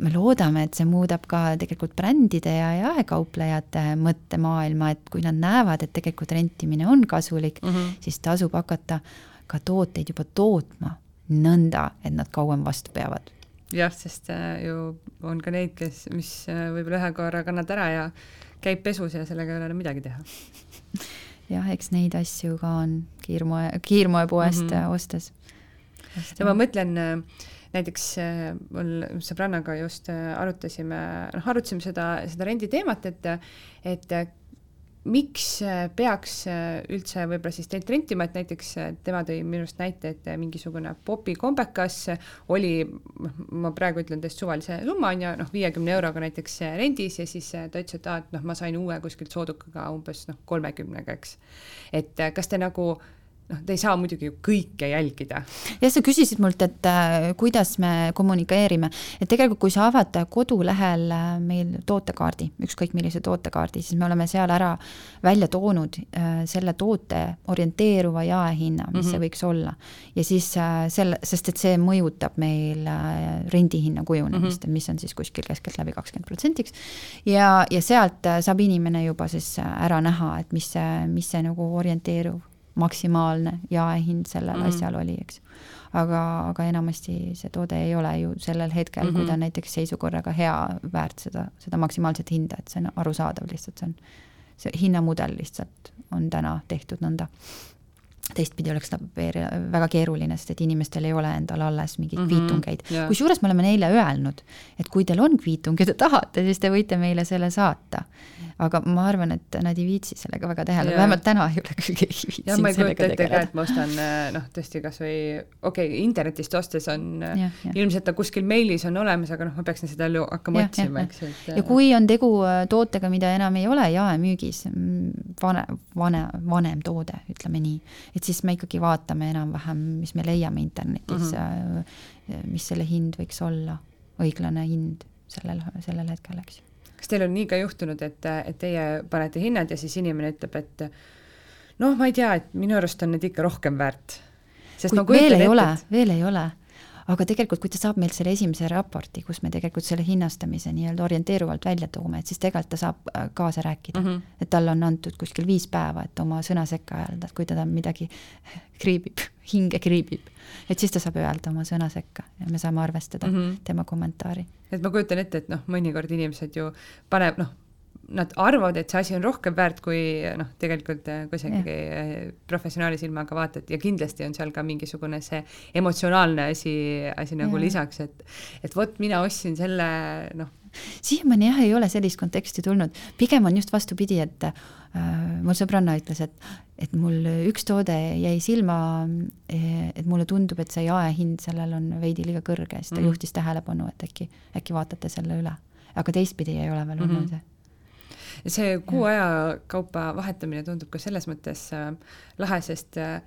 S2: me loodame, et see muudab ka tegelikult brändide ja jaekauplejate mõttemaailma, et kui nad näevad, et tegelikult rentimine on kasulik mm, -hmm. siis tasub hakata ka tooteid juba tootma nõnda, et nad kauem vastu peavad.
S1: jah, sest äh, ju on ka neid, kes, mis äh, võib-olla ühe korra kannad ära ja käib pesus ja sellega ei ole enam midagi teha.
S2: jah, eks neid asju ka on kiirmoe, kiirmoepoest mm -hmm. ostes.
S1: ja ma mõtlen näiteks äh, mul sõbrannaga just äh, arutasime, noh, arutasime seda, seda renditeemat, et, et miks äh, peaks äh, üldse võib-olla siis teilt rentima, et näiteks äh, tema tõi minu arust näite, et mingisugune popikombekas oli, noh, ma praegu ütlen täiesti suvalise summa, on ju, noh, viiekümne euroga näiteks rendis ja siis ta ütles, et aa, et noh, ma sain uue kuskilt soodukaga umbes noh, kolmekümnega, eks. et kas te nagu noh, te ei saa muidugi ju kõike jälgida.
S2: jah, sa küsisid mult, et äh, kuidas me kommunikeerime, et tegelikult, kui sa avad kodulehel äh, meil tootekaardi, ükskõik millise tootekaardi, siis me oleme seal ära välja toonud äh, selle toote orienteeruva jaehinna, mis mm -hmm. see mhm. võiks olla. ja siis äh, selle, sest et see mõjutab meil äh, rendihinna kujunemist mm, -hmm. mis on siis kuskil keskeltläbi kakskümmend protsentiks. ja, ja sealt äh, saab inimene juba siis ära näha, et mis see, mis see nagu orienteeruv maksimaalne jaehind sellel mm -hmm. asjal oli, eks. aga, aga enamasti see toode ei ole ju sellel hetkel mm, -hmm. kui ta on näiteks seisukorraga hea, väärt seda, seda maksimaalset hinda, et see on arusaadav lihtsalt, see on, see hinnamudel lihtsalt on täna tehtud nõnda teistpidi oleks ta väga keeruline, sest et inimestel ei ole endal alles mingeid mm -hmm, kviitungeid yeah.. kusjuures me oleme neile öelnud, et kui teil on kviitung ja te tahate, siis te võite meile selle saata. aga ma arvan, et nad ei viitsi sellega väga tegeleda, vähemalt täna ei ole keegi viitsinud
S1: sellega tegeleda. ma ei kujuta ette ka, et ma ostan noh, tõesti kasvõi okei okay,, internetist ostes on ja, ja. ilmselt ta kuskil meilis on olemas, aga noh, ma peaksin seda ju hakkama otsima, eks
S2: et ja kui on tegu äh, tootega, mida enam ei ole jaemüügis, vane, vane, vanem toode, ütleme nii, et siis me ikkagi vaatame enam-vähem, mis me leiame internetis mm, -hmm. mis selle hind võiks olla, õiglane hind sellel, sellel hetkel, eks ju.
S1: kas teil on nii ka juhtunud, et, et teie panete hinnad ja siis inimene ütleb, et noh, ma ei tea, et minu arust on need ikka rohkem väärt?
S2: sest Kuid ma kujutan ette, ole, et veel ei ole aga tegelikult, kui ta saab meilt selle esimese raporti, kus me tegelikult selle hinnastamise nii-öelda orienteeruvalt välja toome, et siis tegelikult ta saab äh, kaasa rääkida mm. -hmm. et talle on antud kuskil viis päeva, et oma sõna sekka öelda, et kui teda midagi kriibib, hinge kriibib, et siis ta saab öelda oma sõna sekka ja me saame arvestada mm -hmm. tema kommentaari.
S1: et ma kujutan ette, et noh, mõnikord inimesed ju paneb, noh, nad arvavad, et see asi on rohkem väärt, kui noh, tegelikult äh, kui sa ikkagi professionaali silmaga vaatad ja kindlasti on seal ka mingisugune see emotsionaalne asi, asi nagu ja. lisaks, et et vot mina ostsin selle noh.
S2: siiamaani jah, ei ole sellist konteksti tulnud, pigem on just vastupidi, et äh, mul sõbranna ütles, et, et mul üks toode jäi silma, et mulle tundub, et see jaehind sellel on veidi liiga kõrge, siis ta mm. juhtis tähelepanu, et äkki, äkki vaatate selle üle. aga teistpidi ei ole veel olnud mm -hmm
S1: see kuu aja kaupa vahetamine tundub ka selles mõttes äh, lahe, sest äh,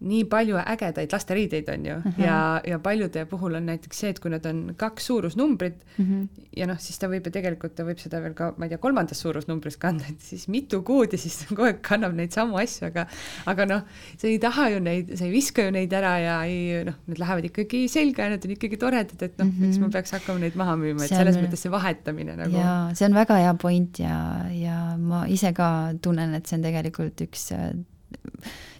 S1: nii palju ägedaid lasteriideid on ju uh mhm. -huh. ja, ja paljude puhul on näiteks see, et kui nad on kaks suurusnumbrit uh mhm. -huh. ja noh, siis ta võib ju tegelikult, ta võib seda veel ka, ma ei tea, kolmandas suurusnumbris kanda, et siis mitu kuud ja siis kogu aeg kannab neid samu asju, aga aga noh, sa ei taha ju neid, sa ei viska ju neid ära ja ei noh, need lähevad ikkagi selga ja need on ikkagi toredad, et noh uh, -huh. miks ma mhm. peaks hakkama neid maha müüma, et selles on... mõttes see vahetamine nagu.
S2: jaa, see on väga hea point ja, ja ma ise ka tunnen, et see on tegelikult üks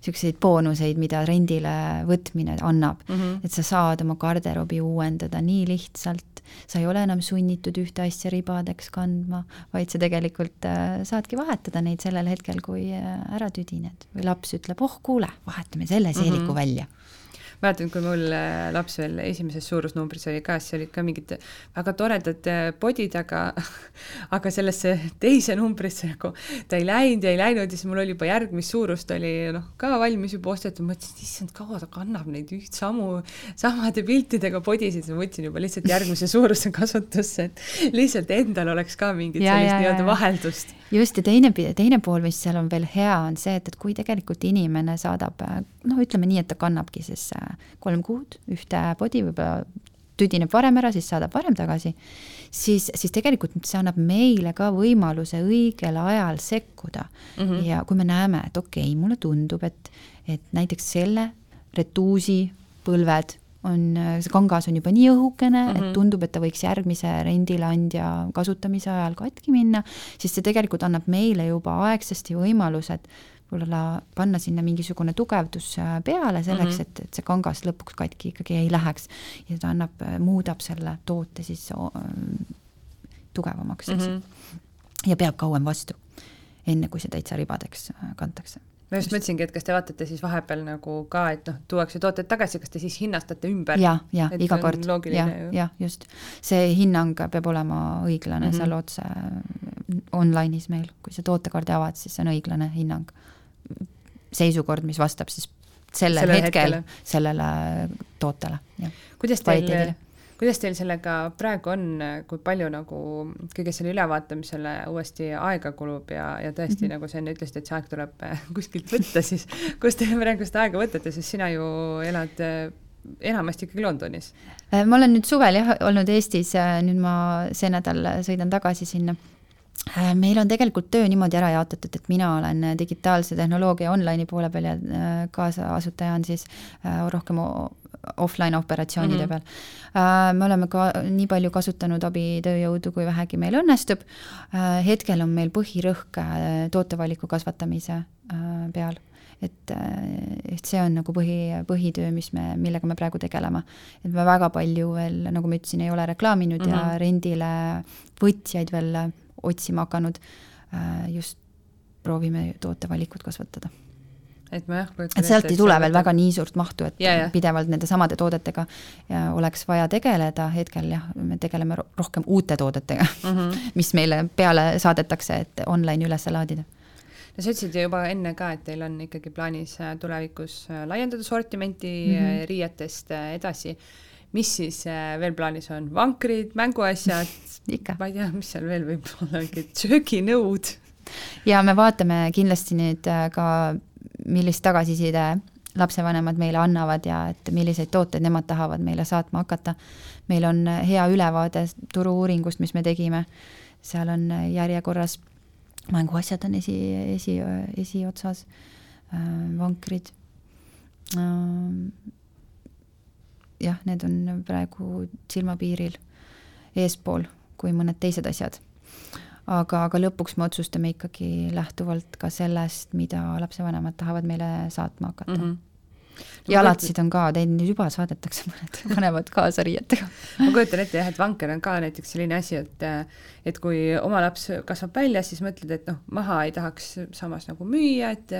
S2: niisuguseid boonuseid, mida rendile võtmine annab mm. -hmm. et sa saad oma garderoobi uuendada nii lihtsalt, sa ei ole enam sunnitud ühte asja ribadeks kandma, vaid sa tegelikult äh, saadki vahetada neid sellel hetkel, kui äh, ära tüdined või laps ütleb, oh kuule, vahetame selle seeliku mm -hmm. välja
S1: mäletan, kui mul äh, laps veel esimeses suurusnumbris oli ka, siis olid ka mingid väga toredad äh, podid, aga aga sellesse teise numbrisse nagu ta ei läinud ja ei läinud ja siis mul oli juba järgmist suurust oli noh, ka valmis juba ostetud, mõtlesin, et issand, kaua ta kannab neid üht samu, samade piltidega podisid, siis ma võtsin juba lihtsalt järgmise suuruse kasutusse, et lihtsalt endal oleks ka mingit ja, sellist nii-öelda vaheldust.
S2: Just, ja teine, teine pool, mis seal on veel hea, on see, et, et kui tegelikult inimene saadab noh, ütleme nii, et ta kannabki siis äh, kolm kuud ühte podi, võib-olla tüdineb varem ära, siis saadab varem tagasi, siis, siis tegelikult see annab meile ka võimaluse õigel ajal sekkuda mm. -hmm. ja kui me näeme, et okei okay,, mulle tundub, et, et näiteks selle retuusi põlved on, see kangas on juba nii õhukene mm, -hmm. et mhm. tundub, et ta võiks järgmise rendileandja kasutamise ajal katki minna, siis see tegelikult annab meile juba aegsasti võimaluse, et võib-olla panna sinna mingisugune tugevdus äh, peale selleks mm, -hmm. et, et see kangas lõpuks katki ikkagi ei läheks. ja ta annab, äh, muudab selle toote siis tugevamaks, eks mm. -hmm. ja peab kauem vastu, enne kui see täitsa ribadeks äh, kantakse
S1: ma just mõtlesingi, et kas te vaatate siis vahepeal nagu ka, et noh, tuuakse tooted tagasi, kas te siis hinnastate ümber?
S2: ja, ja iga kord, jah, jah, just. see hinnang peab olema õiglane mm -hmm. seal otse online'is meil, kui sa tootekaardi avad, siis see on õiglane hinnang seisukord, mis vastab siis sellel Selle hetkel, hetkel sellele tootele.
S1: kuidas teil, kuidas teil sellega praegu on, kui palju nagu kõige selle ülevaatamisele uuesti aega kulub ja, ja tõesti mm, -hmm. nagu sa enne ütlesid, et see aeg tuleb kuskilt võtta, siis kust te praegu seda aega võtate, sest sina ju elad enamasti ikkagi Londonis?
S2: ma olen nüüd suvel jah olnud Eestis, nüüd ma see nädal sõidan tagasi sinna Äh, meil on tegelikult töö niimoodi ära jaotatud, et mina olen digitaalse tehnoloogia online'i poole peal ja äh, kaasasutaja on siis äh, rohkem offline operatsioonide mm -hmm. peal. me oleme ka nii palju kasutanud abitööjõudu, kui vähegi meil õnnestub. hetkel on meil põhirõhk tootevaliku kasvatamise peal et, et see on nagu põhi, põhitöö, mis me, millega me praegu tegeleme. et me väga palju veel, nagu ma ütlesin, ei ole reklaaminud mm -hmm. ja mhm. rendile võtjaid veel otsima hakanud, äh, just proovime tootevalikut kasvatada
S1: et ma jah
S2: et sealt ei tule veel väga nii suurt mahtu, et ja, ja. pidevalt nende samade toodetega oleks vaja tegeleda, hetkel jah, me tegeleme rohkem uute toodetega mm, -hmm. mis meile peale saadetakse, et online üles laadida.
S1: no sa ütlesid ju juba enne ka, et teil on ikkagi plaanis äh, tulevikus äh, laiendada sortimenti mm -hmm. riietest edasi mis siis äh, veel plaanis on, vankrid, mänguasjad? Ma ei tea, mis seal veel võib olla, mingid sööginõud.
S2: ja me vaatame kindlasti nüüd äh, ka, millist tagasiside lapsevanemad meile annavad ja et milliseid tooteid nemad tahavad meile saatma hakata. meil on äh, hea ülevaade turu-uuringust, mis me tegime, seal on järjekorras mänguasjad on esi, esi, esiotsas, vankrid jah, need on praegu silmapiiril eespool kui mõned teised asjad. aga, aga lõpuks me otsustame ikkagi lähtuvalt ka sellest, mida lapsevanemad tahavad meile saatma hakata mm. -hmm jalatsid on ka, teil juba saadetakse mõned, panevad kaasa riietega.
S1: ma kujutan ette jah, et vanker on ka näiteks selline asi, et et kui oma laps kasvab välja, siis mõtled, et noh, maha ei tahaks samas nagu müüa, et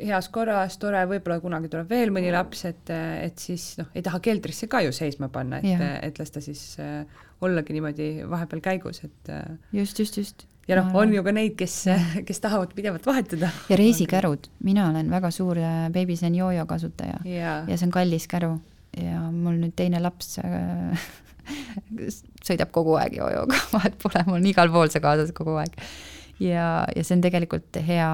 S1: heas korras, tore, võib-olla kunagi tuleb veel mõni laps, et, et siis noh, ei taha keldrisse ka ju seisma panna, et, et las ta siis äh, ollagi niimoodi vahepeal käigus, et äh,
S2: just, just, just.
S1: ja noh, on ju ka neid, kes, kes tahavad pidevalt vahetada.
S2: ja reisikärud, mina olen väga suur äh, Babyzen jojo kasutaja. Ja. ja see on kallis käru. Ja mul nüüd teine laps äh, sõidab kogu aeg jojoga, vahet pole, mul on igal pool see kaasas kogu aeg ja, ja see on tegelikult hea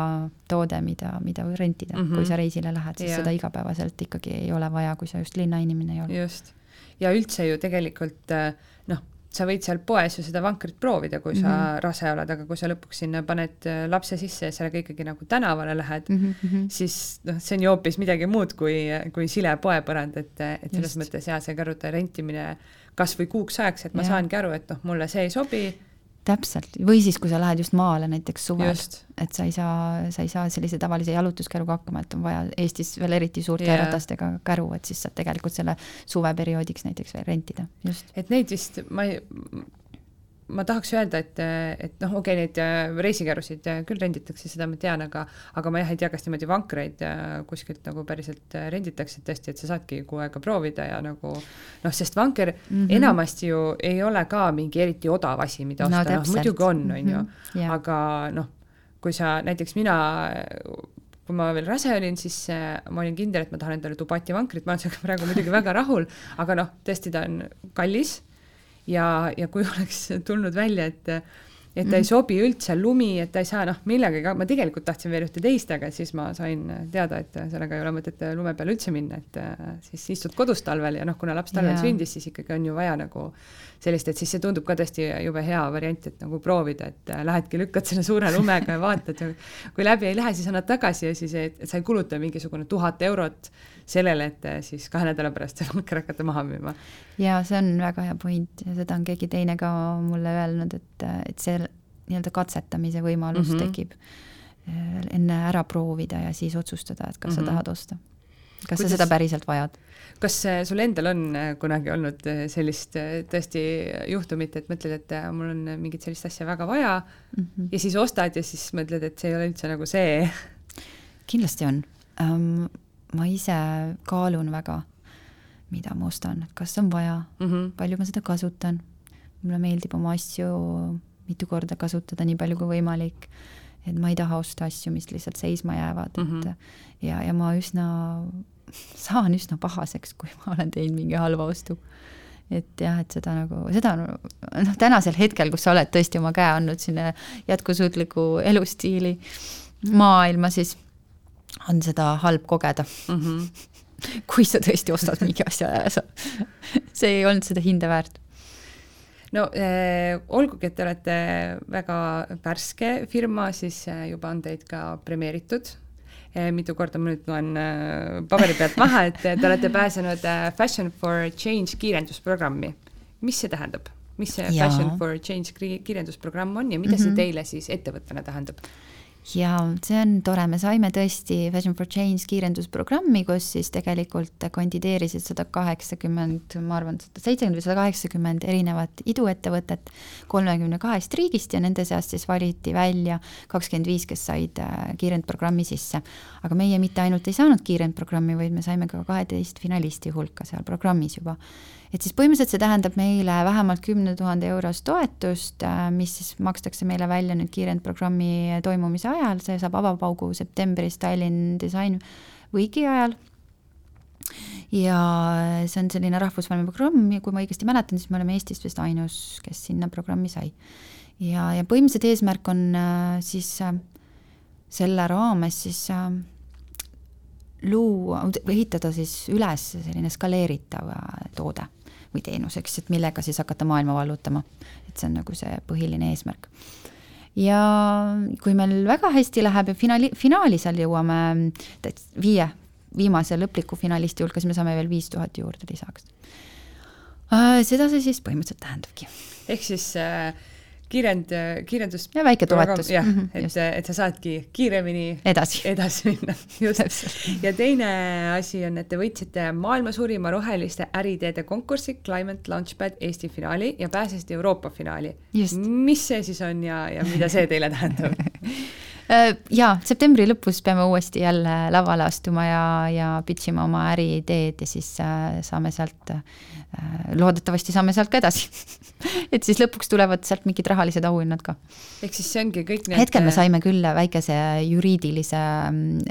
S2: toode, mida, mida rentida mm, -hmm. kui sa reisile lähed, sest ja. seda igapäevaselt ikkagi ei ole vaja, kui sa just linnainimene ei ole.
S1: just, ja üldse ju tegelikult äh, noh, sa võid seal poes ju seda vankrit proovida, kui mm -hmm. sa mhm. rase oled, aga kui sa lõpuks sinna paned äh, lapse sisse ja sellega ikkagi nagu tänavale lähed mm, -hmm. siis noh, see on ju hoopis midagi muud kui, kui sile poepõrand, et, et selles Just. mõttes jaa, see kõrvude rentimine kas või kuuks ajaks, et ma ja. saangi aru, et noh, mulle see ei sobi
S2: täpselt, või siis, kui sa lähed just maale näiteks suvel, et sa ei saa, sa ei saa sellise tavalise jalutuskäruga hakkama, et on vaja Eestis veel eriti suurte yeah. ratastega käru, et siis saad tegelikult selle suveperioodiks näiteks veel rentida, just.
S1: et neid vist, ma ei, ma tahaks öelda, et, et noh, okei okay,, neid äh, reisikärusid äh, küll renditakse, seda ma tean, aga, aga ma jah ei tea, kas niimoodi vankreid kuskilt nagu päriselt renditakse tõesti, et sa saadki kuu aega proovida ja nagu noh, sest vanker mm -hmm. enamasti ju ei ole ka mingi eriti odav asi, mida osta. No,, noh muidugi on, on ju, mhm. aga noh, kui sa näiteks mina kui ma veel rase olin, siis äh, ma olin kindel, et ma tahan endale Dubati vankrit, ma olen sellega praegu muidugi väga rahul, aga noh, tõesti, ta on kallis ja, ja kui oleks tulnud välja, et et ta ei mhm. sobi üldse, lumi, et ta ei saa noh, millegagi, ma tegelikult tahtsin veel ühte teist, aga siis ma sain teada, et sellega ei ole mõtet lume peale üldse minna, et äh, siis istud kodus talvel ja noh, kuna laps talvel yeah. sündis, siis ikkagi on ju vaja nagu sellist, et siis see tundub ka tõesti jube hea variant, et nagu proovida, et äh, lähedki, lükkad selle suure lumega ja vaatad ja kui läbi ei lähe, siis annad tagasi ja siis, et sa ei kuluta mingisugune tuhat eurot sellele, et äh, siis kahe nädala pärast see vanker hakata maha müüma.
S2: ja see on väga hea point ja seda on keegi teine ka mulle öelnud, et, et see nii-öelda katsetamise võimalus mm -hmm. tekib äh, enne ära proovida ja siis otsustada, et kas mm -hmm. sa mhm. tahad osta. kas Kuidas... sa seda päriselt vajad
S1: kas sul endal on äh, kunagi olnud äh, sellist tõesti juhtumit, et mõtled, et mul on mingit sellist asja väga vaja mm -hmm. ja siis ostad ja siis mõtled, et see ei ole üldse nagu see?
S2: kindlasti on um,. ma ise kaalun väga, mida ma ostan, et kas on vaja mm, -hmm. palju ma seda kasutan. mulle meeldib oma asju mitu korda kasutada, nii palju kui võimalik. et ma ei taha osta asju, mis lihtsalt seisma jäävad mm, -hmm. et ja, ja ma üsna saan üsna pahaseks, kui ma olen teinud mingi halva ostu. et jah, et seda nagu, seda noh, tänasel hetkel, kus sa oled tõesti oma käe andnud sinna jätkusuutliku elustiili maailma, siis on seda halb kogeda mm. -hmm. kui sa tõesti ostad mingi asja ja sa, see ei olnud seda hinda väärt
S1: no äh, olgugi, et te olete väga värske firma, siis äh, juba on teid ka premeeritud Eh, mitu korda ma nüüd loen eh, paberi pealt maha, et te olete pääsenud eh, Fashion for Change kiirendusprogrammi. mis see tähendab? mis see ja. Fashion for Change kiirendusprogramm on ja mida mm -hmm. see mhm. teile siis ettevõttena tähendab?
S2: Ja see on tore, me saime tõesti Fashion for Change kiirendusprogrammi, kus siis tegelikult kandideerisid sada kaheksakümmend, ma arvan, sada seitsekümmend või sada kaheksakümmend erinevat iduettevõtet kolmekümne kahest riigist ja nende seast siis valiti välja kakskümmend viis, kes said äh, kiirendprogrammi sisse. aga meie mitte ainult ei saanud kiirendprogrammi, vaid me saime ka kaheteist finalisti hulka seal programmis juba et siis põhimõtteliselt see tähendab meile vähemalt kümne tuhande eurost toetust, äh, mis siis makstakse meile välja nüüd kiirendprogrammi toimumise ajal, see saab avapaugu septembris Tallinn Design Weeki ajal. Ja see on selline rahvusvaheline programm ja kui ma õigesti mäletan, siis me oleme Eestist vist ainus, kes sinna programmi sai. ja, ja põhimõtteliselt eesmärk on äh, siis äh, selle raames siis luua, ehitada siis üles selline skaleeritav toode või teenuseks, et millega siis hakata maailma vallutama. et see on nagu see põhiline eesmärk. ja kui meil väga hästi läheb ja finaali, finaali seal jõuame viie, viimase lõpliku finalisti hulka, siis me saame veel viis tuhat juurde lisaks. Äh, seda see siis põhimõtteliselt tähendabki.
S1: ehk siis äh, kiirend, kiirendus.
S2: ja väike toetus.
S1: jah mm, -hmm, et, et sa saadki kiiremini
S2: edasi,
S1: edasi minna, just. ja teine asi on, et te võitsite maailma suurima roheliste äriteede konkursi Climate Launchpad Eesti finaali ja pääsesite Euroopa finaali. mis see siis on ja, ja mida see teile tähendab
S2: Äh, jaa, septembri lõpus peame uuesti jälle lavale astuma ja, ja pitch ima oma äriideed ja siis äh, saame sealt, äh, loodetavasti saame sealt ka edasi et siis lõpuks tulevad sealt mingid rahalised auhinnad ka.
S1: ehk siis see ongi kõik need
S2: hetkel me saime küll väikese juriidilise,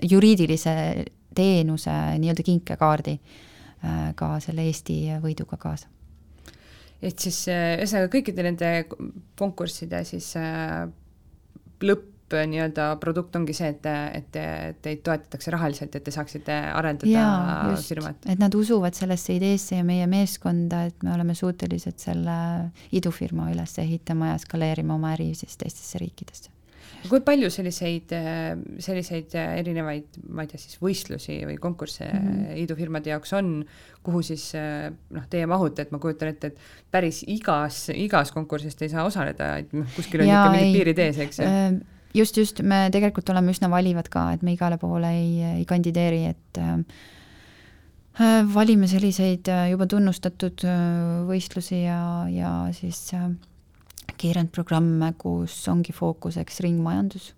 S2: juriidilise teenuse nii-öelda kinkekaardi ka selle Eesti võiduga kaasa
S1: et siis ühesõnaga kõikide nende konkursside siis lõpp nii-öelda produkt ongi see, et, et, et teid toetatakse rahaliselt, et te saaksite arendada firmat.
S2: et nad usuvad sellesse ideesse ja meie meeskonda, et me oleme suutelised selle idufirma üles ehitama ja skaleerima oma äri siis teistesse riikidesse
S1: kui palju selliseid, selliseid erinevaid, ma ei tea, siis võistlusi või konkursse mm -hmm. idufirmade jaoks on, kuhu siis noh, teie mahute, et ma kujutan ette, et päris igas, igas konkursist ei saa osaleda, et noh, kuskil on ikka mingid piirid ees, eks ju äh,
S2: just, just, me tegelikult oleme üsna valivad ka, et me igale poole ei, ei kandideeri, et äh, valime selliseid äh, juba tunnustatud äh, võistlusi ja, ja siis äh, kiirendprogramme, kus ongi fookuseks ringmajandus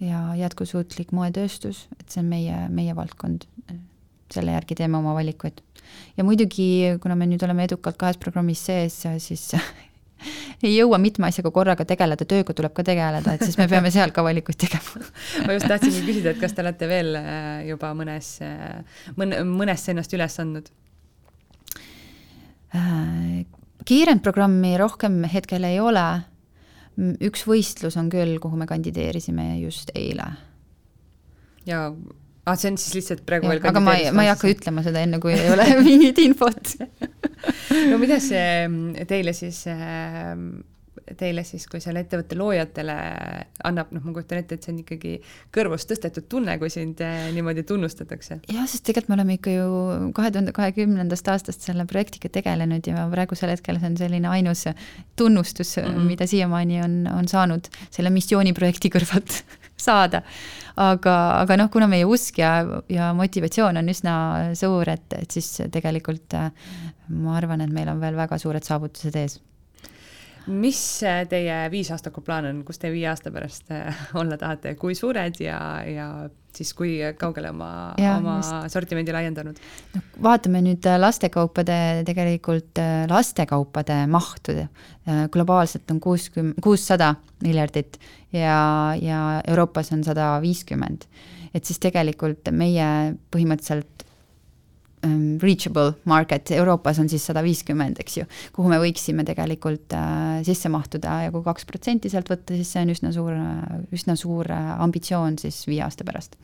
S2: ja jätkusuutlik moetööstus, et see on meie, meie valdkond. selle järgi teeme oma valikuid. ja muidugi, kuna me nüüd oleme edukalt kahes programmis sees, siis ei jõua mitme asjaga korraga tegeleda, tööga tuleb ka tegeleda, et siis me peame seal ka valikuid tegema
S1: ma just tahtsingi küsida, et kas te olete veel äh, juba mõnes, äh, mõne, mõnesse ennast üles andnud?
S2: Äh, kiirendprogrammi rohkem hetkel ei ole üks võistlus on küll, kuhu me kandideerisime just eile.
S1: ja ah, see on siis lihtsalt praegu
S2: ja, veel aga ma ei, ma ei hakka ütlema seda enne, kui ei ole mingit infot
S1: no mida see teile siis äh, teile siis, kui seal ettevõtte loojatele annab, noh, ma kujutan ette, et see on ikkagi kõrvust tõstetud tunne, kui sind eh, niimoodi tunnustatakse.
S2: jah, sest tegelikult me oleme ikka ju kahe tuhande kahekümnendast aastast selle projektiga tegelenud ja praegusel hetkel see on selline ainus tunnustus mm, -hmm. mida siiamaani on, on saanud selle missiooniprojekti kõrvalt saada. aga, aga noh, kuna meie usk ja, ja motivatsioon on üsna suur, et, et siis tegelikult eh, ma arvan, et meil on veel väga suured saavutused ees
S1: mis teie viisaastaku plaan on, kus te viie aasta pärast äh, olla tahate, kui suured ja, ja siis kui kaugele oma, oma sortimendi laiendanud?
S2: no vaatame nüüd äh, lastekaupade, tegelikult äh, lastekaupade mahtu. globaalselt on kuuskümmend, kuussada miljardit ja, ja Euroopas on sada viiskümmend. et siis tegelikult meie põhimõtteliselt um, reachable market, Euroopas on siis sada viiskümmend, eks ju, kuhu me võiksime tegelikult äh, sisse mahtuda ja kui kaks protsenti sealt võtta, siis see on üsna suur, üsna suur äh, ambitsioon siis viie aasta pärast.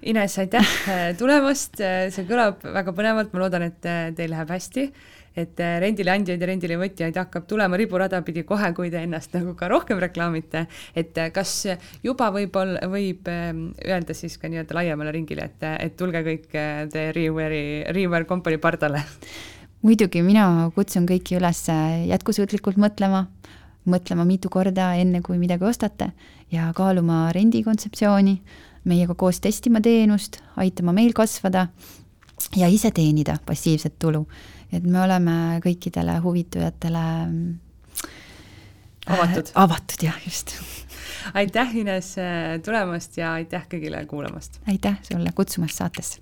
S1: Ines, aitäh äh, tulemast, see kõlab väga põnevalt, ma loodan, et äh, teil läheb hästi et äh, rendile andjaid ja rendile võtjaid hakkab tulema riburada pidi kohe, kui te ennast nagu ka rohkem reklaamite. et äh, kas juba võib-olla, võib ähm, öelda siis ka nii-öelda laiemale ringile, et, et tulge kõik äh, The Reware'i, Reware Company pardale?
S2: muidugi, mina kutsun kõiki üles jätkusuutlikult mõtlema, mõtlema mitu korda, enne kui midagi ostate ja kaaluma rendikontseptsiooni, meiega koos testima teenust, aitama meil kasvada ja ise teenida passiivset tulu et me oleme kõikidele huvitujatele
S1: äh, avatud
S2: äh,. avatud jah, just
S1: aitäh, Ines, tulemast ja aitäh kõigile kuulamast!
S2: aitäh sulle kutsumast saatesse!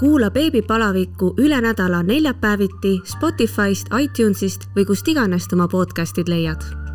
S3: kuula beebipalavikku üle nädala neljapäeviti Spotify'st, iTunes'ist või kust iganes oma podcast'id leiad